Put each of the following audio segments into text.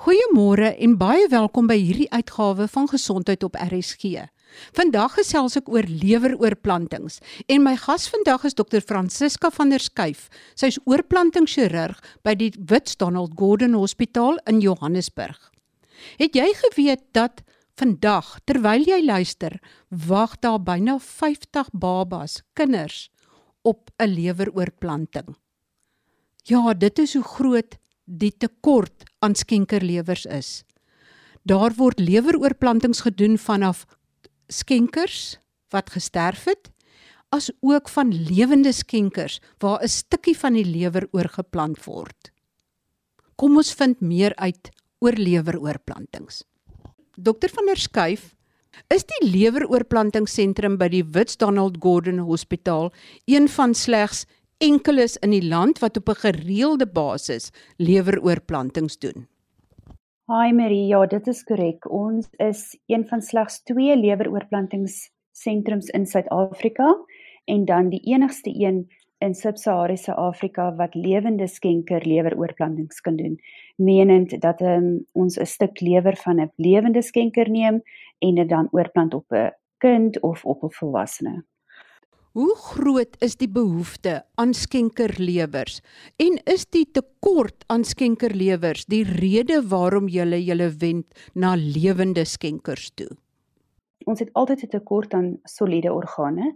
Goeiemôre en baie welkom by hierdie uitgawe van Gesondheid op RSG. Vandag gesels ek oor leweroorplantings en my gas vandag is dokter Francisca van der Schuyf. Sy is oorplantingchirurg by die Wits Donald Gordon Hospitaal in Johannesburg. Het jy geweet dat vandag terwyl jy luister, wag daar byna 50 babas, kinders op 'n leweroorplanting? Ja, dit is hoe groot die tekort aan skenkerlewers is. Daar word leweroorplantings gedoen vanaf skenkers wat gesterf het as ook van lewende skenkers waar 'n stukkie van die lewer oorgeplant word. Kom ons vind meer uit oor leweroorplantings. Dokter van der Schuyf, is die leweroorplantingsentrum by die Wits Donald Gordon Hospitaal een van slegs enkeles in die land wat op 'n gereelde basis leweroorplantings doen. Hi Marie, ja, dit is korrek. Ons is een van slegs 2 leweroorplantingssentrums in Suid-Afrika en dan die enigste een in Sub-Sahariese Afrika wat lewende skenker leweroorplantings kan doen. Menend dat um, ons 'n stuk lewer van 'n lewende skenker neem en dit dan oorplant op 'n kind of op 'n volwassene. Hoe groot is die behoefte aan skenkerlewers en is die tekort aan skenkerlewers die rede waarom jy julle wend na lewende skenkers toe? Ons het altyd 'n tekort aan soliede organe,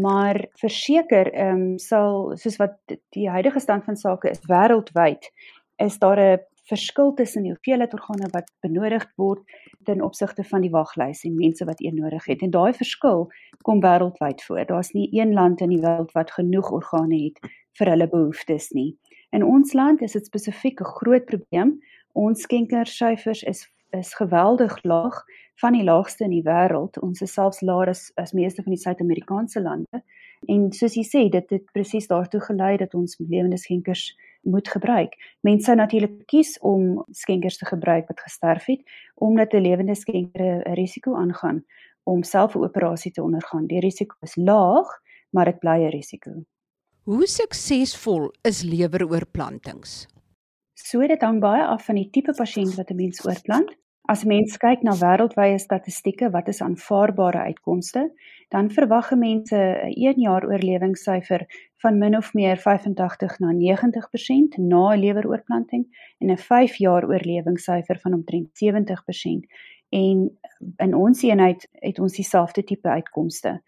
maar verseker ehm um, sal soos wat die huidige stand van sake is wêreldwyd is daar 'n verskil tussen die hoeveelheid organe wat benodig word ten opsigte van die waglys en mense wat een nodig het. En daai verskil kom wêreldwyd voor. Daar's nie een land in die wêreld wat genoeg organe het vir hulle behoeftes nie. In ons land is dit spesifiek 'n groot probleem. Ons skenkersyfers is is geweldig laag, van die laagste in die wêreld. Ons is selfs laer as as meeste van die Suid-Amerikaanse lande. En soos jy sê, dit het presies daartoe gelei dat ons lewende skenkers moet gebruik. Mense sou natuurlik kies om skenkers te gebruik wat gesterf het omdat 'n lewende skenker 'n risiko aangaan om self 'n operasie te ondergaan. Die risiko is laag, maar dit bly 'n risiko. Hoe suksesvol is leweroorplantings? So dit hang baie af van die tipe pasiënt wat 'n mens oorplant. As mens kyk na wêreldwye statistieke wat is aanvaarbare uitkomste, dan verwag mense 'n 1 jaar oorlewingssyfer van min of meer 85 na 90% na 'n leweroorplanting en 'n 5 jaar oorlewingssyfer van omtrent 70%. En in ons eenheid het ons dieselfde tipe uitkomste.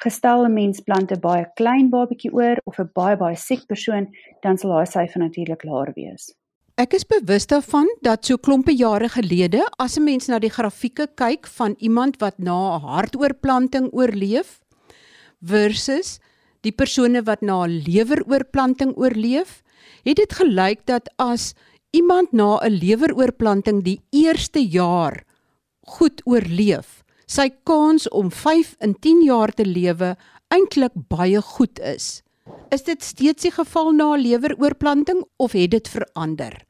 Gestel 'n mens plant 'n baie klein babatjie oor of 'n baie baie siek persoon, dan sal daai syfer natuurlik laer wees. Ek is bewus daarvan dat so klompe jare gelede as 'n mens na die grafieke kyk van iemand wat na 'n hartoortplanting oorleef versus die persone wat na 'n leweroortplanting oorleef, het dit gelyk dat as iemand na 'n leweroortplanting die eerste jaar goed oorleef, sy kans om 5 in 10 jaar te lewe eintlik baie goed is. Is dit steeds die geval na leweroorplanting of het dit verander?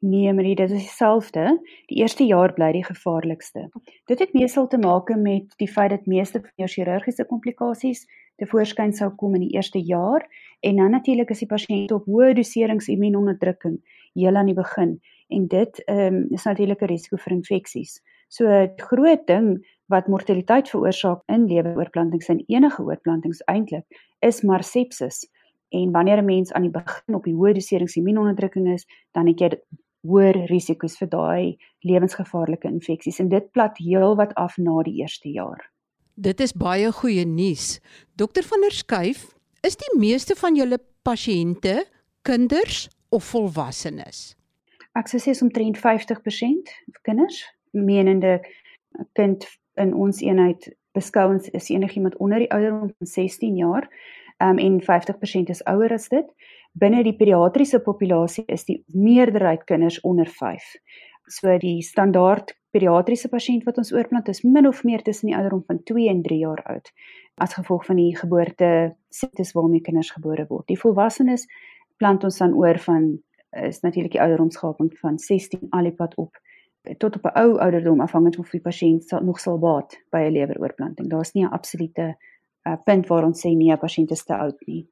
Nee, Marie, dit is dieselfde. Die eerste jaar bly die gevaarlikste. Dit het meestal te maak met die feit dat meeste van jou chirurgiese komplikasies te voorskyn sou kom in die eerste jaar en dan natuurlik is die pasiënt op hoë doserings immuunonderdrukking heel aan die begin en dit um, is natuurlik 'n risiko vir infeksies. So 'n groot ding wat mortaliteit veroorsaak in leweroorplantings en enige oorplantings eintlik is maar sepsis. En wanneer 'n mens aan die begin op die hoë doserings immuunonderdrukking is, dan het jy hoër risiko's vir daai lewensgevaarlike infeksies en dit plat heelwat af na die eerste jaar. Dit is baie goeie nuus. Dokter van der Schuyf, is die meeste van julle pasiënte kinders of volwassenes? Ek sou sê omtrent 50% kinders, menende 'n kind in ons eenheid beskou ons is enigiemand onder die ouderdom van 16 jaar um, en 50% is ouer as dit. Binne die pediatriese populasie is die meerderheid kinders onder 5. So die standaard pediatriese pasiënt wat ons oorplant is min of meer tussen die ouderdom van 2 en 3 jaar oud as gevolg van die geboorte siektes waarmee kinders gebore word. Die volwassenes plant ons dan oor van is natuurlik die ouderdomsgaping van 16 alipad op tot op 'n ou ouderdom afhangend of die pasiënt sal, nog sal baat by 'n leweroorplanting. Daar's nie 'n absolute uh, punt waar ons sê nee, 'n pasiënt is te oud nie.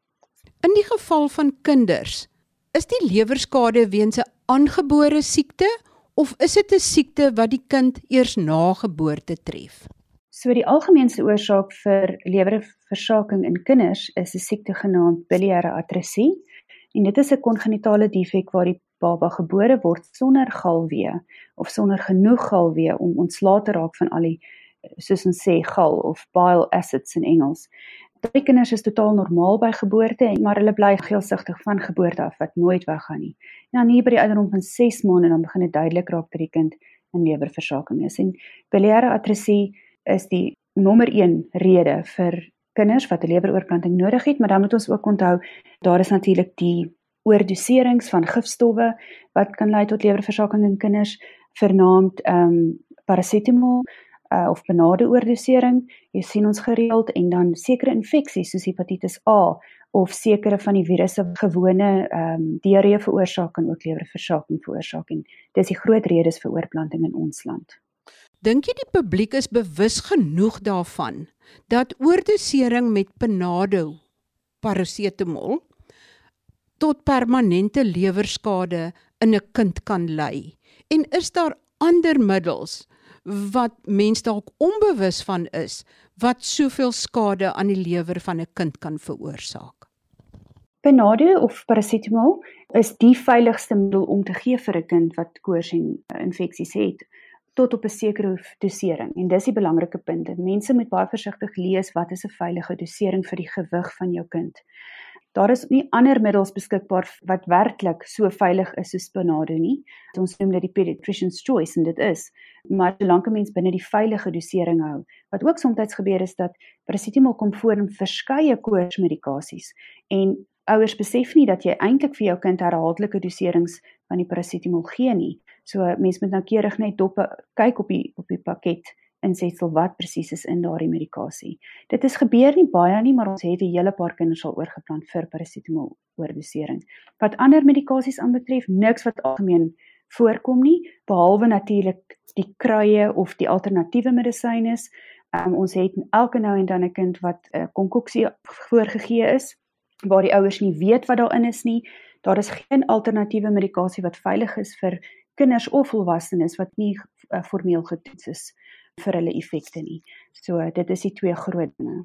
In die geval van kinders, is die lewerskade weens 'n aangebore siekte of is dit 'n siekte wat die kind eers na geboorte tref? So die algemeenste oorsaak vir lewerversaking in kinders is 'n siekte genaamd biliêre atresie en dit is 'n kongenitale defek waar die baba gebore word sonder galwee of sonder genoeg galwee om ontslae te raak van al die soos ons sê gal of bile acids in Engels. Drie kinders is totaal normaal by geboorte, maar hulle bly geelsigtig van geboorte af wat nooit weggaan nie. En dan hier by die ouderdom van 6 maande dan begin dit duidelik raak dat die kind 'n lewerversaking is. En biliêre atresie is die nommer 1 rede vir kinders wat 'n leweroorplanting nodig het, maar dan moet ons ook onthou daar is natuurlik die oordoserings van gifstowwe wat kan lei tot lewerversaking in kinders, vernaamd ehm um, parasetamol uh, of benade oordosering. Jy sien ons gereeld en dan sekere infeksies soos hepatitis A of sekere van die virusse gewone ehm um, diarree veroorsaak en ook lewerversaking veroorsaak en dis die groot redes vir oorplanting in ons land. Dink jy die publiek is bewus genoeg daarvan dat oordosering met benado parasetamol tot permanente lewerskade in 'n kind kan lei? En is daar ander middels wat mens dalk onbewus van is wat soveel skade aan die lewer van 'n kind kan veroorsaak. Benado of parasetamol is die veiligste middel om te gee vir 'n kind wat koors en infeksies het tot op 'n sekere dosering. En dis die belangrike punt. Mense moet baie versigtig lees wat is 'n veilige dosering vir die gewig van jou kind. Daar is nie ander middels beskikbaar wat werklik so veilig is soos Spinado nie. Ons noem dit die pediatrician's choice en dit is, maar solank 'n mens binne die veilige dosering hou. Wat ook soms gebeur is dat parasetamol kom voor in verskeie koorsmedikasies en ouers besef nie dat jy eintlik vir jou kind herhaaldelike doserings van die parasetamol gee nie. So mens moet noukeurig net dop kyk op die op die pakket insetsel wat presies is in daardie medikasie. Dit is gebeur nie baie nie, maar ons het 'n hele paar kinders al oorgeplant vir parasetamol oordosering. Wat ander medikasies aanbetref, niks wat algemeen voorkom nie, behalwe natuurlik die kruie of die alternatiewe medisyne. Um, ons het elke nou en dan 'n kind wat 'n uh, konkoksie voorgegee is waar die ouers nie weet wat daarin is nie. Daar is geen alternatiewe medikasie wat veilig is vir kinders of volwassenes wat nie uh, formeel getoets is vir hulle effekte nie. So dit is die twee groot dinge.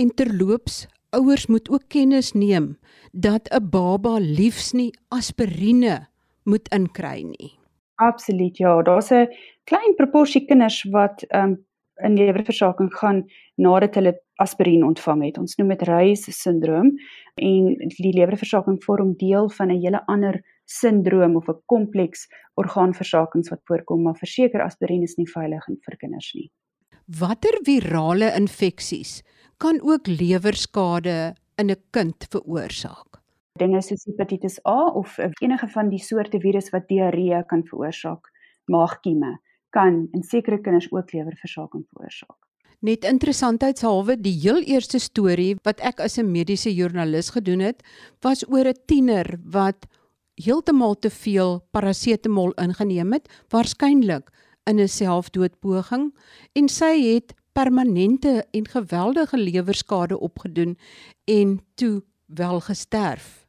En terloops, ouers moet ook kennis neem dat 'n baba liefs nie aspirine moet inkry nie. Absoluut ja, daar's 'n klein proporsie kinders wat um, in lewerversaking gaan nadat hulle aspirien ontvang het. Ons noem dit Reis syndroom en die lewerversaking vorm deel van 'n hele ander sindroom of 'n kompleks orgaanversakings wat voorkom, maar verseker aspirien is nie veilig vir kinders nie. Watter virale infeksies kan ook lewerskade in 'n kind veroorsaak? Dinge soos hepatitis A of enige van die soorte virus wat diarree kan veroorsaak, maagkieme kan in sekere kinders ook lewerversaking veroorsaak. Net interessantheidshalwe, die heel eerste storie wat ek as 'n mediese joernalis gedoen het, was oor 'n tiener wat heeltemal te veel parasetamol ingeneem het, waarskynlik in 'n selfdoodpoging en sy het permanente en geweldige lewerskade opgedoen en toe wel gesterf.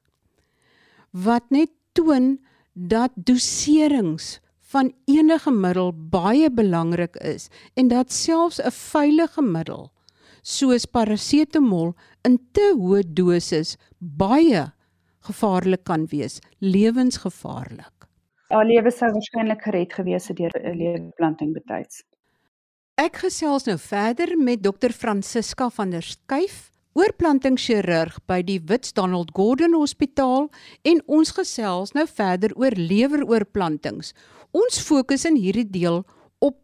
Wat net toon dat doserings van enige middel baie belangrik is en dat selfs 'n veilige middel soos parasetamol in te hoë doses baie gevaarlik kan wees, lewensgevaarlik. Haar lewe sou waarskynlik gered gewees het deur 'n lewerplanting betyds. Ek gesels nou verder met Dr Francisca van der Skuyf, oorplantingchirurg by die Wits Donald Gordon Hospitaal en ons gesels nou verder oor leweroorplantings. Ons fokus in hierdie deel op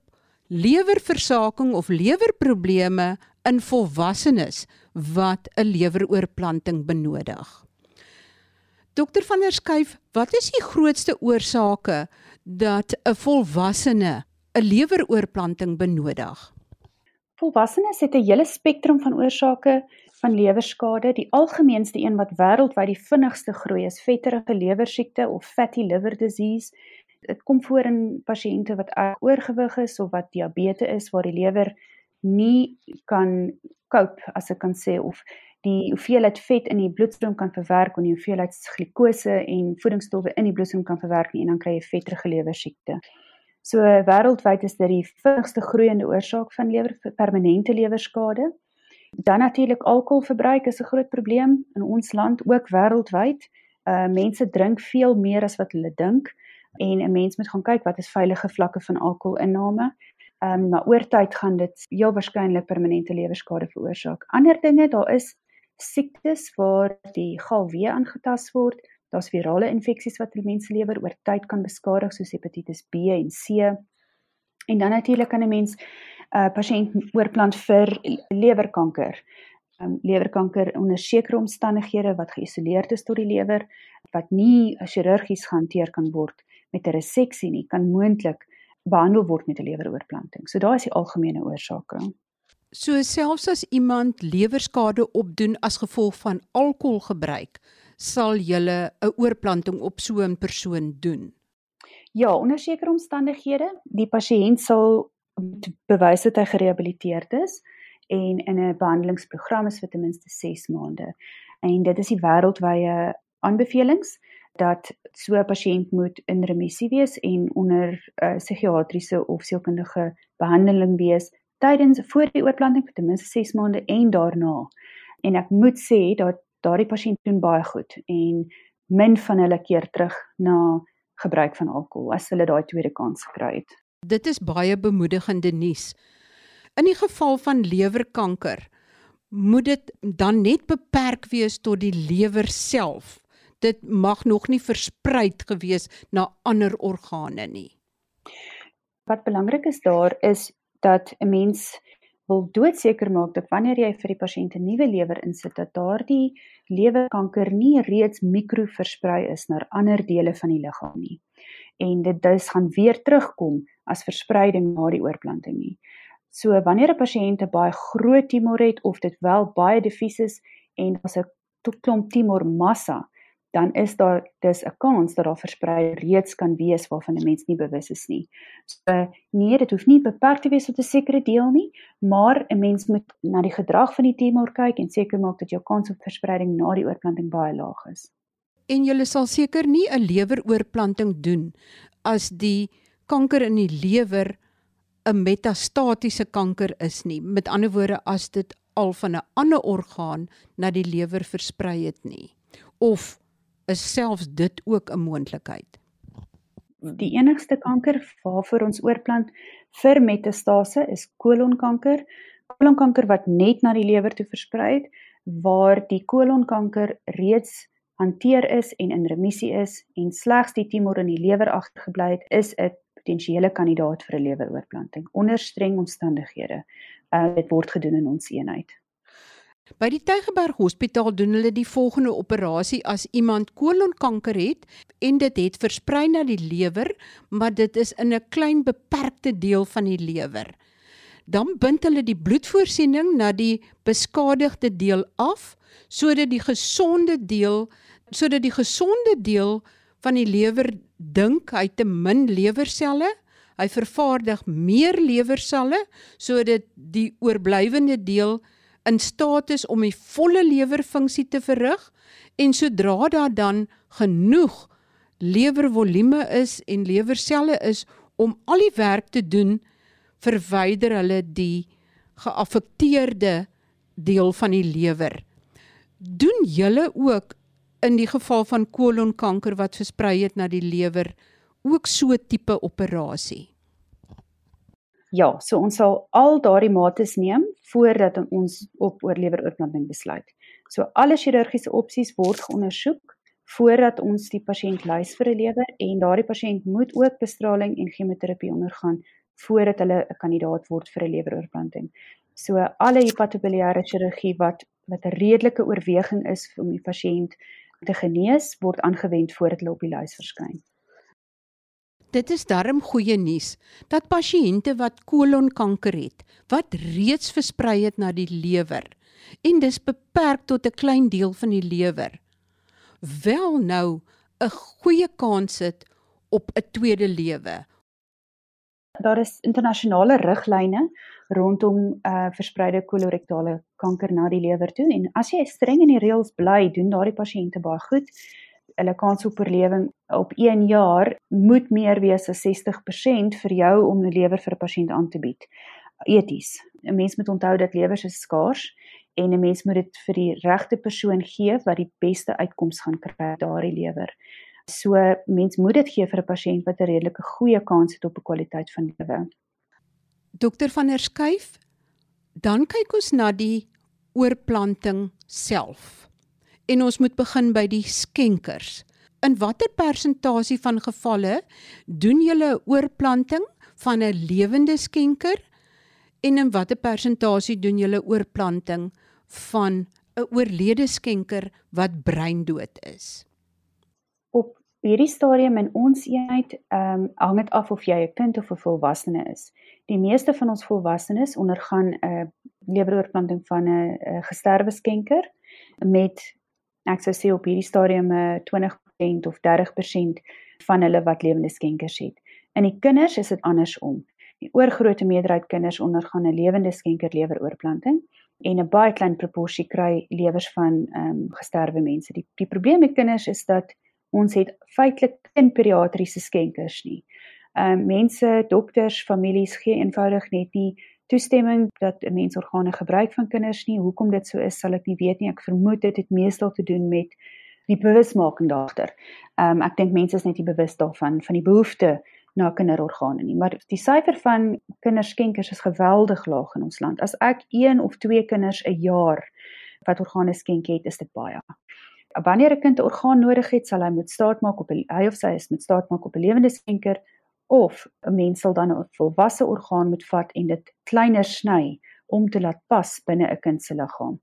lewerversaking of lewerprobleme in volwassenes wat 'n leweroorplanting benodig. Dokter van der Skuyf, wat is die grootste oorsake dat 'n volwassene 'n leweroorplanting benodig? Volwassenes het 'n hele spektrum van oorsake van lewerskade. Die algemeenste een wat wêreldwyd die vinnigste groei is vetterige lewersiekte of fatty liver disease. Dit kom voor in pasiënte wat oorgewig is of wat diabetes is waar die lewer nie kan cope as ek kan sê of die hoeveelheid vet in die bloedstroom kan verwerk en die hoeveelheid glikose en voedingsstowwe in die bloedstroom kan verwerk en dan kry jy vetregulewer siekte. So wêreldwyd is dit die vinnigste groeiende oorsaak van lewer permanente lewerskade. Dan natuurlik alkoholverbruik is 'n groot probleem in ons land ook wêreldwyd. Uh mense drink veel meer as wat hulle dink en 'n mens moet gaan kyk wat is veilige vlakke van alkoholinname. Ehm um, maar oor tyd gaan dit heel waarskynlik permanente lewerskade veroorsaak. Ander dinge, daar is siektes waar die galwee aangetast word. Daar's virale infeksies wat die mens lewer oor tyd kan beskadig soos hepatitis B en C. En dan natuurlik kan 'n mens 'n uh, pasiënt oorplant vir lewerkanker. Um, lewerkanker onder sekere omstandighede wat geïsoleerd is tot die lewer wat nie chirurgies gehanteer kan word met 'n reseksie nie, kan moontlik behandel word met 'n leweroorplanting. So daar is die algemene oorsake. So selfs as iemand lewerskade opdoen as gevolg van alkoholgebruik, sal jy 'n oorplanting op so 'n persoon doen. Ja, onder sekere omstandighede, die pasiënt sal bewys dat hy gerehabiliteerd is en in 'n behandelingsprogram is vir ten minste 6 maande. En dit is die wêreldwye aanbevelings dat so 'n pasiënt moet in remissie wees en onder uh, psigiatriese of sielkundige behandeling wees tydens voor die oorplanting vir ten minste 6 maande en daarna. En ek moet sê dat daardie pasiënt doen baie goed en min van hulle keer terug na gebruik van alkohol as hulle daai tweede kans gekry het. Dit is baie bemoedigende nuus. In die geval van lewerkanker moet dit dan net beperk wees tot die lewer self dit mag nog nie versprei gewees na ander organe nie. Wat belangrik is daar is dat 'n mens wil doodseker maak dat wanneer jy vir die pasiënt 'n nuwe lewer insit dat daardie lewerkanker nie reeds mikro versprei is na ander dele van die liggaam nie. En dit dus gaan weer terugkom as verspreiding na die oorplanting nie. So wanneer 'n pasiënt 'n baie groot tumor het of dit wel baie diffuus is en as 'n klomp tumor massa, dan is daar dis 'n kans dat daar versprei reeds kan wees waarvan 'n mens nie bewus is nie. So nee, dit hoef nie beperk te wees tot 'n sekere deel nie, maar 'n mens moet na die gedrag van die tumor kyk en seker maak dat jou kans op verspreiding na die oorplanting baie laag is. En jy sal seker nie 'n leweroorplanting doen as die kanker in die lewer 'n metastatiese kanker is nie. Met ander woorde as dit al van 'n ander orgaan na die lewer versprei het nie. Of is selfs dit ook 'n moontlikheid. Die enigste kanker waarvoor ons oorplant vir metastase is kolonkanker. Kolonkanker wat net na die lewer toe versprei het waar die kolonkanker reeds hanteer is en in remissie is en slegs die tumor in die lewer agtergebly het, is 'n potensiële kandidaat vir 'n leweroorplanting onder streng omstandighede. Uh, dit word gedoen in ons eenheid. By die Tygerberg Hospitaal doen hulle die volgende operasie as iemand kolonkanker het en dit het versprei na die lewer, maar dit is in 'n klein beperkte deel van die lewer. Dan bind hulle die bloedvoorsiening na die beskadigde deel af sodat die gesonde deel sodat die gesonde deel van die lewer dink hy te min lewerselle hy vervaardig meer lewerselle sodat die oorblywende deel in staat is om die volle lewerfunksie te verrig en sodra daar dan genoeg lewervolume is en lewerselle is om al die werk te doen verwyder hulle die geaffekteerde deel van die lewer. Doen julle ook in die geval van kolonkanker wat versprei het na die lewer ook so tipe operasie? Ja, so ons sal al daardie mates neem voordat ons op oorleweroorplanting besluit. So alle chirurgiese opsies word geondersoek voordat ons die pasiënt lys vir 'n lewer en daardie pasiënt moet ook bestraling en chemoterapie ondergaan voordat hulle 'n kandidaat word vir 'n leweroorplanting. So alle hepatobiliêre chirurgie wat wat 'n redelike oorweging is om die pasiënt te genees word aangewend voordat hulle op die lys verskyn. Dit is darm goeie nuus dat pasiënte wat kolonkanker het, wat reeds versprei het na die lewer en dis beperk tot 'n klein deel van die lewer, wel nou 'n goeie kans het op 'n tweede lewe. daar is internasionale riglyne rondom uh verspreide kolorektale kanker na die lewer toe en as jy streng in die reëls bly, doen daardie pasiënte baie goed. Hulle kans op oorlewing op 1 jaar moet meer wees as 60% vir jou om 'n lewer vir 'n pasiënt aan te bied. Eties. 'n Mens moet onthou dat lewers is skaars en 'n mens moet dit vir die regte persoon gee wat die beste uitkoms gaan kry daardie lewer. So mens moet dit gee vir 'n pasiënt wat 'n redelike goeie kans het op 'n kwaliteit van lewe. Dokter van der Skuyf, dan kyk ons na die oorplanting self. En ons moet begin by die skenkers. In watter persentasie van gevalle doen julle oorplanting van 'n lewende skenker en in watter persentasie doen julle oorplanting van 'n oorlede skenker wat breindood is? Op hierdie stadium in ons eenheid, ehm um, hang dit af of jy 'n kind of 'n volwassene is. Die meeste van ons volwassenes ondergaan 'n uh, leweroorplanting van 'n uh, gesterwe skenker met ek sou sê op hierdie stadium 'n uh, 20% of 30% van hulle wat lewende skenkers het. In die kinders is dit andersom. Die oorgrootste meerderheid kinders ondergaan 'n lewende skenker leweroorplanting en 'n baie klein proporsie kry lewers van ehm um, gesterwe mense. Die die probleem met kinders is dat ons het feitelik geen pediatriese skenkers nie. Ehm uh, mense, dokters, families gee eenvoudig net nie toestemming dat 'n mens organe gebruik van kinders nie. Hoekom dit so is, sal ek nie weet nie. Ek vermoed dit het meestal te doen met die bewusmaking dagter. Ehm um, ek dink mense is net nie bewus daarvan van die behoefte na kinderorgane nie. Maar die syfer van kinderskenkers is geweldig laag in ons land. As ek 1 of 2 kinders 'n jaar wat organe skenk het, is dit baie wanneer 'n kind 'n orgaan nodig het, sal hy moet staatmaak op 'n hy of sy is moet staatmaak op 'n lewende skenker of 'n mens sal dan 'n volwasse orgaan moet vat en dit kleiner sny om te laat pas binne 'n kind se liggaam.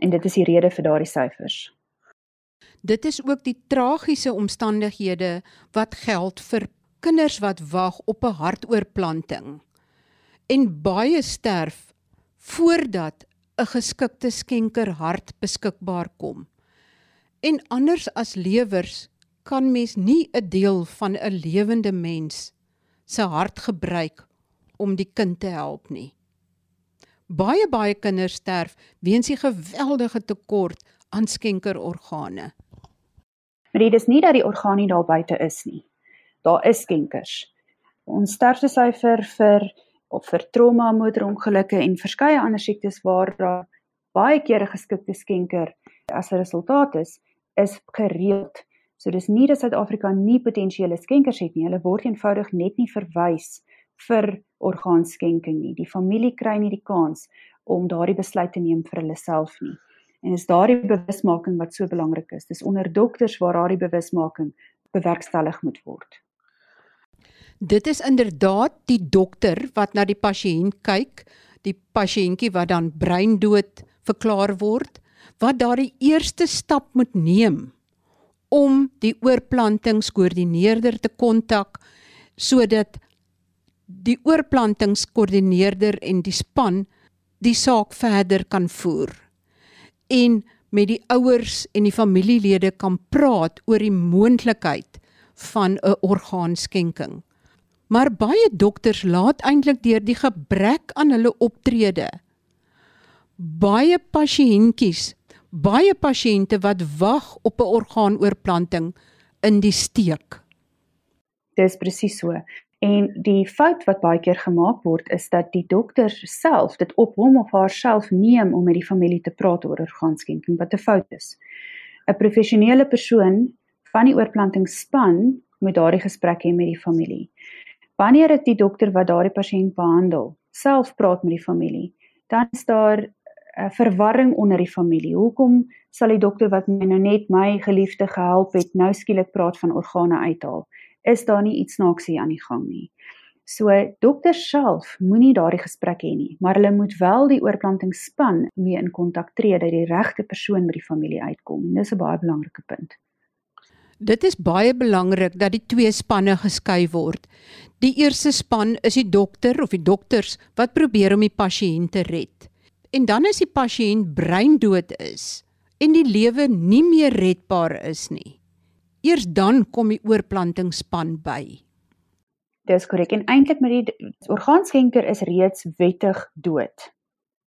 En dit is die rede vir daardie syfers. Dit is ook die tragiese omstandighede wat geld vir kinders wat wag op 'n hartoorplanting. En baie sterf voordat 'n geskikte skenker hart beskikbaar kom. En anders as lewers kan mens nie 'n deel van 'n lewende mens se hart gebruik om die kind te help nie. Baie baie kinders sterf weens die geweldige tekort aan skenkerorgane. Maar dit is nie dat die orgaan nie daar buite is nie. Daar is skenkers. Ons sterftesyfer vir of vir trauma, motorongelukke en verskeie ander siektes waar daar baie kere geskikte skenker as 'n resultaat is, is gereeld. So dis nie dat Suid-Afrika nie potensiële skenkers het nie. Hulle word eenvoudig net nie verwys vir orgaanskenking nie. Die familie kry nie die kans om daardie besluit te neem vir hulle self nie. En is daardie bewusmaking wat so belangrik is. Dis onder dokters waar daardie bewusmaking bewerkstellig moet word. Dit is inderdaad die dokter wat na die pasiënt kyk, die pasiëntjie wat dan breindood verklaar word wat daardie eerste stap moet neem om die oorplantingskoördineerder te kontak sodat die oorplantingskoördineerder en die span die saak verder kan voer en met die ouers en die familielede kan praat oor die moontlikheid van 'n orgaanskenking. Maar baie dokters laat eintlik deur die gebrek aan hulle optrede baie pasiëntjies baie pasiënte wat wag op 'n orgaanoorplanting in die steek. Dis presies so. En die fout wat baie keer gemaak word is dat die dokter self dit op hom of haarself neem om met die familie te praat oor orgaanskenking wat 'n fout is. 'n Professionele persoon van die oorplantingsspan moet daardie gesprek hê met die familie. Wanneer dit die dokter wat daardie pasiënt behandel self praat met die familie, dan is daar uh, verwarring onder die familie. Hoekom sal die dokter wat my nou net my geliefde gehelp het, nou skielik praat van organe uithaal? Is daar nie iets snaaks hier aan die gang nie? So dokter self moenie daardie gesprek hê nie, maar hulle moet wel die oorplantingsspan mee in kontak tree dat die regte persoon by die familie uitkom. En dis 'n baie belangrike punt. Dit is baie belangrik dat die twee spanne geskei word. Die eerste span is die dokter of die dokters wat probeer om die pasiënt te red en dan as die pasiënt breindood is en die lewe nie meer redbaar is nie. Eers dan kom die oorplantingsspan by. Dis korrek en eintlik met die orgaanskenker is reeds wettig dood.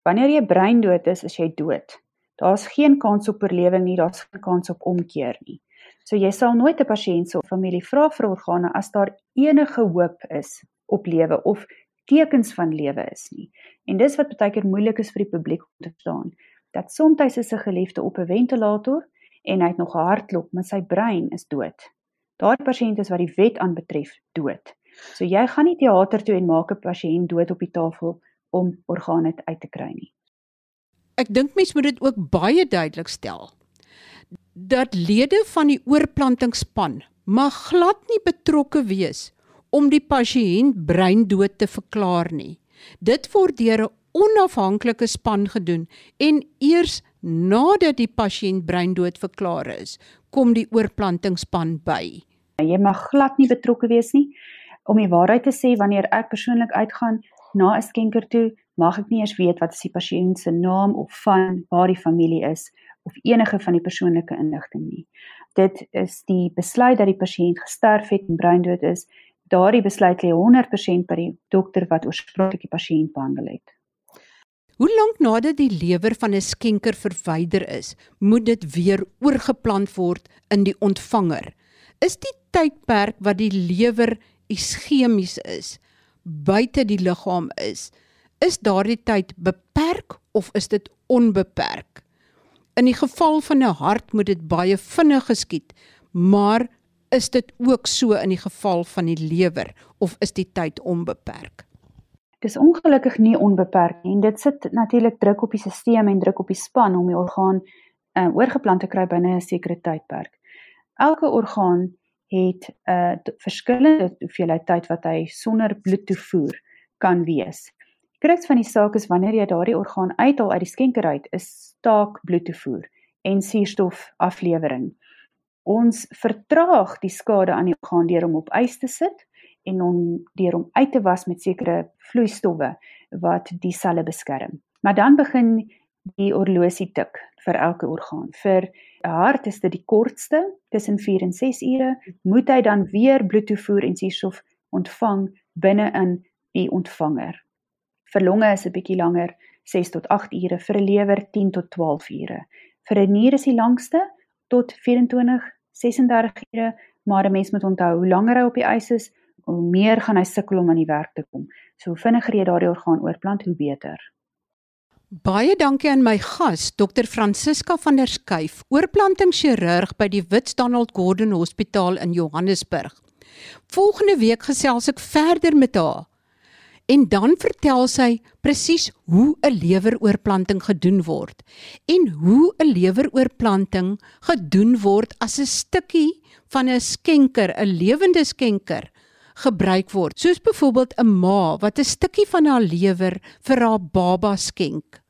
Wanneer jy breindood is, is jy dood. Daar's geen kans op oorlewing nie, daar's geen kans op omkeer nie. So jy sal nooit 'n pasiënt se familie vra vir organe as daar enige hoop is op lewe of tekens van lewe is nie. En dis wat baie keer moeilik is vir die publiek om te verstaan, dat soms is 'n geliefde op 'n ventilator en hy het nog 'n hartklop, maar sy brein is dood. Daardie pasiënt is wat die wet aanbetref dood. So jy gaan nie teater toe en maak 'n pasiënt dood op die tafel om organe uit te kry nie. Ek dink mense moet dit ook baie duidelik stel dat lede van die oorplantingsspan mag glad nie betrokke wees om die pasiënt breindood te verklaar nie. Dit word deur 'n onafhanklike span gedoen en eers nadat die pasiënt breindood verklaar is, kom die oorplantingsspan by. Jy mag glad nie betrokke wees nie. Om die waarheid te sê, wanneer ek persoonlik uitgaan na 'n skenker toe, mag ek nie eers weet wat is die pasiënt se naam of van waar die familie is of enige van die persoonlike inligting nie. Dit is die besluit dat die pasiënt gesterf het en breindood is daardie besluit lê 100% by die dokter wat oorspronklik die pasiënt behandel het. Hoe lank nadat die lewer van 'n skenker verwyder is, moet dit weer oorgeplant word in die ontvanger? Is die tydperk wat die lewer iskemies is, buite die liggaam is, is daardie tyd beperk of is dit onbeperk? In die geval van 'n hart moet dit baie vinnig geskied, maar is dit ook so in die geval van die lewer of is die tyd onbeperk? Dis ongelukkig nie onbeperk nie en dit sit natuurlik druk op die stelsel en druk op die span om die orgaan uh, oorgeplant te kry binne 'n sekere tydperk. Elke orgaan het 'n uh, verskillende hoeveelheid tyd wat hy sonder bloed toevoer kan wees. Die kruks van die saak is wanneer jy daardie orgaan uithaal uit die skenker uit, is staak bloed toevoer en suurstof aflewering ons vertraag die skade aan die orgaan deur hom op ys te sit en hom deur hom uit te was met sekere vloeistowwe wat die selle beskerm. Maar dan begin die horlosie tik vir elke orgaan. Vir hart is dit die kortste, tussen 4 en 6 ure, moet hy dan weer bloed toevoer en suurstof ontvang binne in die ontvanger. Vir longe is dit bietjie langer, 6 tot 8 ure, vir lewer 10 tot 12 ure. Vir 'n nier is die langste tot 24 36 ure, maar 'n mens moet onthou hoe langer hy op die ys is, hoe meer gaan hy sukkel om aan die werk te kom. So hoe vinniger jy daardie orgaan oorplant, hoe beter. Baie dankie aan my gas, Dr. Francisca van der Schuyf, oorplantingschirurg by die Wits Donald Gordon Hospitaal in Johannesburg. Volgende week gesels ek verder met haar En dan vertel sy presies hoe 'n leweroorplanting gedoen word en hoe 'n leweroorplanting gedoen word as 'n stukkie van 'n skenker, 'n lewende skenker gebruik word. Soos byvoorbeeld 'n ma wat 'n stukkie van haar lewer vir haar baba skenk.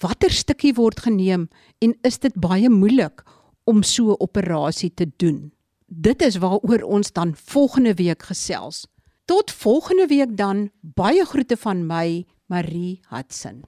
Watter stukkie word geneem en is dit baie moeilik om so 'n operasie te doen? Dit is waaroor ons dan volgende week gesels. Tot volgende week dan. Baie groete van my, Marie Hudson.